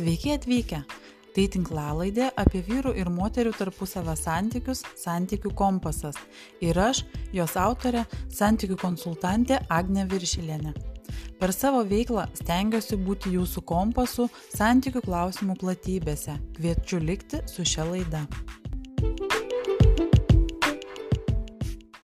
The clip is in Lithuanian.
Sveiki atvykę! Tai tinklalaidė apie vyrų ir moterių tarpusavę santykius, santykių kompasas. Ir aš, jos autorė, santykių konsultantė Agne Viršilienė. Per savo veiklą stengiuosi būti jūsų kompasu santykių klausimų platybėse. Kviečiu likti su šia laida.